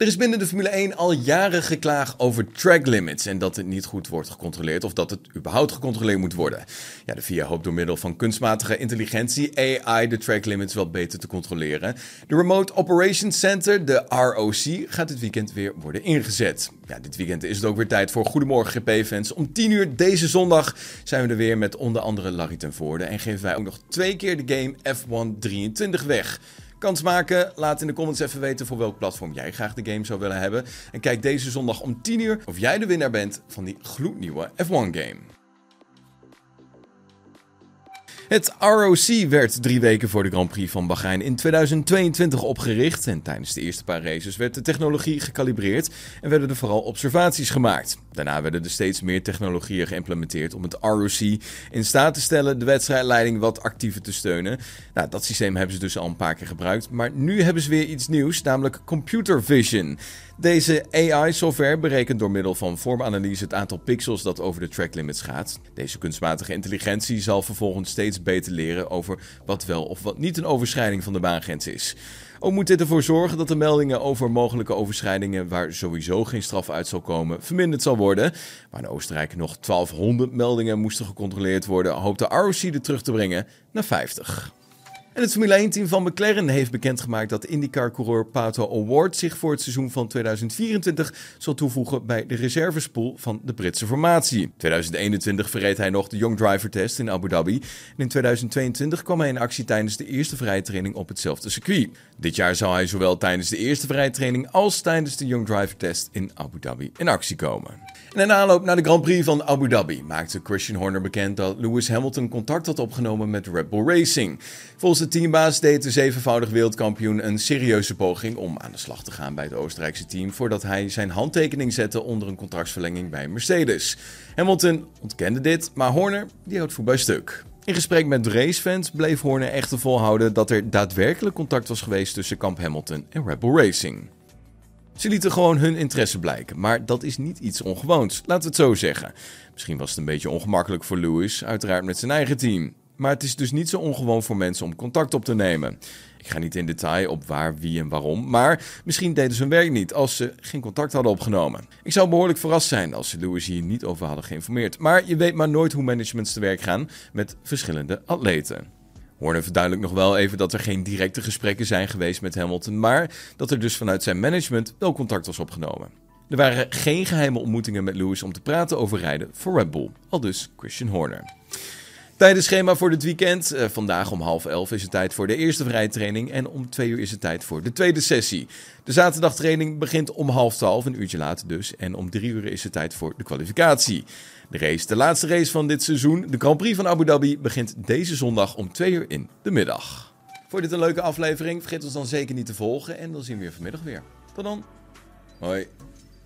Er is binnen de Formule 1 al jaren geklaagd over track limits en dat het niet goed wordt gecontroleerd of dat het überhaupt gecontroleerd moet worden. Ja, de FIA hoopt door middel van kunstmatige intelligentie AI de track limits wel beter te controleren. De Remote Operations Center, de ROC, gaat dit weekend weer worden ingezet. Ja, dit weekend is het ook weer tijd voor Goedemorgen GP-fans. Om 10 uur deze zondag zijn we er weer met onder andere Larry ten Voorde en geven wij ook nog twee keer de game F1 23 weg. Kans maken? Laat in de comments even weten voor welk platform jij graag de game zou willen hebben. En kijk deze zondag om 10 uur of jij de winnaar bent van die gloednieuwe F1 game. Het ROC werd drie weken voor de Grand Prix van Bahrein in 2022 opgericht. En tijdens de eerste paar races werd de technologie gekalibreerd en werden er vooral observaties gemaakt. Daarna werden er steeds meer technologieën geïmplementeerd om het ROC in staat te stellen de wedstrijdleiding wat actiever te steunen. Nou, dat systeem hebben ze dus al een paar keer gebruikt, maar nu hebben ze weer iets nieuws, namelijk computer vision. Deze AI-software berekent door middel van vormanalyse het aantal pixels dat over de track limits gaat. Deze kunstmatige intelligentie zal vervolgens steeds beter leren over wat wel of wat niet een overschrijding van de baangrens is. Ook moet dit ervoor zorgen dat de meldingen over mogelijke overschrijdingen waar sowieso geen straf uit zal komen, verminderd zal worden. Waar in Oostenrijk nog 1200 meldingen moesten gecontroleerd worden, hoopt de ROC er terug te brengen naar 50. En het Formule 1-team van McLaren heeft bekendgemaakt dat IndyCar-coureur Pato Award zich voor het seizoen van 2024 zal toevoegen bij de reservespool van de Britse formatie. In 2021 verreed hij nog de Young Driver Test in Abu Dhabi. En in 2022 kwam hij in actie tijdens de eerste vrije training op hetzelfde circuit. Dit jaar zal hij zowel tijdens de eerste vrije training als tijdens de Young Driver Test in Abu Dhabi in actie komen. En in aanloop naar de Grand Prix van Abu Dhabi maakte Christian Horner bekend dat Lewis Hamilton contact had opgenomen met Red Bull Racing. Volgens de teambaas deed de zevenvoudig wereldkampioen een serieuze poging om aan de slag te gaan bij het Oostenrijkse team voordat hij zijn handtekening zette onder een contractsverlenging bij Mercedes. Hamilton ontkende dit, maar Horner die houdt voet bij stuk. In gesprek met racefans bleef Horner echter volhouden dat er daadwerkelijk contact was geweest tussen Kamp Hamilton en Red Bull Racing. Ze lieten gewoon hun interesse blijken, maar dat is niet iets ongewoons, laten we het zo zeggen. Misschien was het een beetje ongemakkelijk voor Lewis, uiteraard met zijn eigen team. Maar het is dus niet zo ongewoon voor mensen om contact op te nemen. Ik ga niet in detail op waar, wie en waarom, maar misschien deden ze hun werk niet als ze geen contact hadden opgenomen. Ik zou behoorlijk verrast zijn als ze Lewis hier niet over hadden geïnformeerd. Maar je weet maar nooit hoe managements te werk gaan met verschillende atleten. Horner verduidelijkt nog wel even dat er geen directe gesprekken zijn geweest met Hamilton, maar dat er dus vanuit zijn management wel contact was opgenomen. Er waren geen geheime ontmoetingen met Lewis om te praten over rijden voor Red Bull, al dus Christian Horner. Tijdens voor dit weekend. Uh, vandaag om half elf is het tijd voor de eerste vrije training. En om twee uur is het tijd voor de tweede sessie. De zaterdagtraining begint om half twaalf, een uurtje later dus. En om drie uur is het tijd voor de kwalificatie. De race, de laatste race van dit seizoen, de Grand Prix van Abu Dhabi, begint deze zondag om twee uur in de middag. Vond dit een leuke aflevering? Vergeet ons dan zeker niet te volgen. En dan zien we je vanmiddag weer. Tot dan. Hoi.